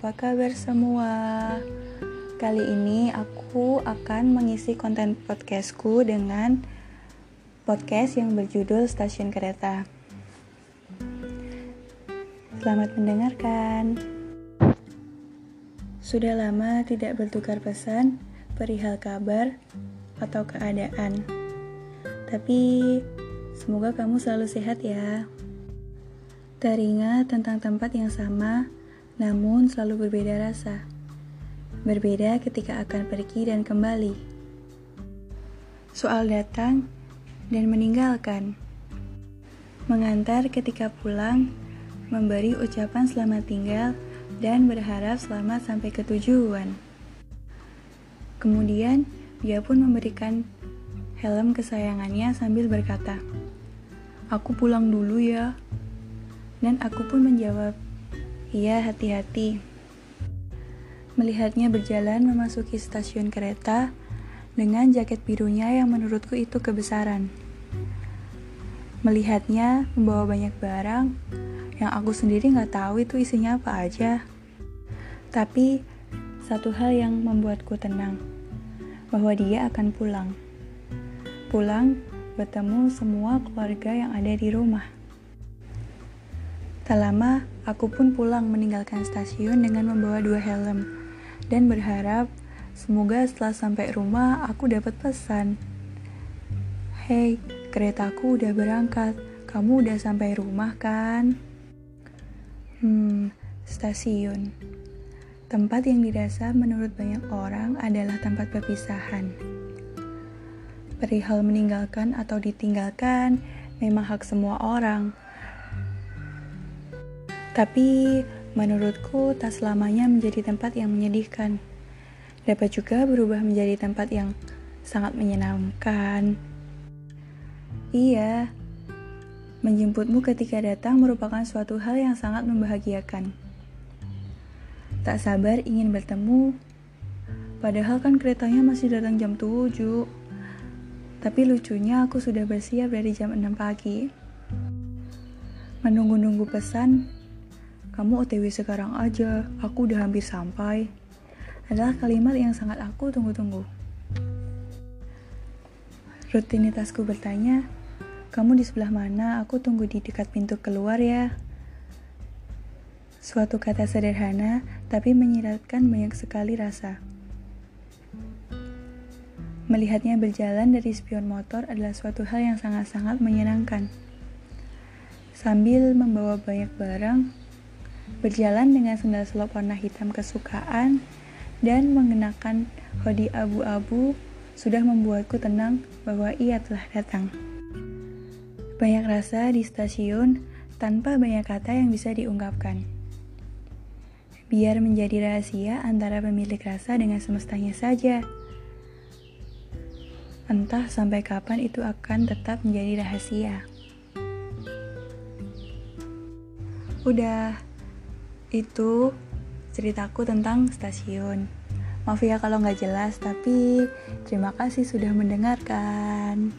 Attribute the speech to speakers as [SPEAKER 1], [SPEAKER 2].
[SPEAKER 1] kabar semua? Kali ini aku akan mengisi konten podcastku dengan podcast yang berjudul Stasiun Kereta. Selamat mendengarkan. Sudah lama tidak bertukar pesan perihal kabar atau keadaan. Tapi semoga kamu selalu sehat ya. Teringat tentang tempat yang sama, namun selalu berbeda rasa. Berbeda ketika akan pergi dan kembali. Soal datang dan meninggalkan. Mengantar ketika pulang, memberi ucapan selamat tinggal, dan berharap selamat sampai ke tujuan. Kemudian, dia pun memberikan helm kesayangannya sambil berkata, "Aku pulang dulu ya." Dan aku pun menjawab, Iya, hati-hati. Melihatnya berjalan memasuki stasiun kereta dengan jaket birunya yang menurutku itu kebesaran. Melihatnya membawa banyak barang yang aku sendiri nggak tahu itu isinya apa aja. Tapi satu hal yang membuatku tenang, bahwa dia akan pulang. Pulang bertemu semua keluarga yang ada di rumah. Tak lama, aku pun pulang meninggalkan stasiun dengan membawa dua helm dan berharap semoga setelah sampai rumah aku dapat pesan. Hei, keretaku udah berangkat. Kamu udah sampai rumah kan? Hmm, stasiun. Tempat yang dirasa menurut banyak orang adalah tempat perpisahan. Perihal meninggalkan atau ditinggalkan memang hak semua orang tapi menurutku tak selamanya menjadi tempat yang menyedihkan. Dapat juga berubah menjadi tempat yang sangat menyenangkan. Iya, menjemputmu ketika datang merupakan suatu hal yang sangat membahagiakan. Tak sabar ingin bertemu, padahal kan keretanya masih datang jam 7. Tapi lucunya aku sudah bersiap dari jam 6 pagi. Menunggu-nunggu pesan kamu OTW sekarang aja, aku udah hampir sampai. Adalah kalimat yang sangat aku tunggu-tunggu. Rutinitasku bertanya, kamu di sebelah mana? Aku tunggu di dekat pintu keluar ya. Suatu kata sederhana, tapi menyiratkan banyak sekali rasa. Melihatnya berjalan dari spion motor adalah suatu hal yang sangat-sangat menyenangkan. Sambil membawa banyak barang, berjalan dengan sendal selop warna hitam kesukaan dan mengenakan hoodie abu-abu sudah membuatku tenang bahwa ia telah datang. Banyak rasa di stasiun tanpa banyak kata yang bisa diungkapkan. Biar menjadi rahasia antara pemilik rasa dengan semestanya saja. Entah sampai kapan itu akan tetap menjadi rahasia. Udah, itu ceritaku tentang stasiun. Maaf ya kalau nggak jelas, tapi terima kasih sudah mendengarkan.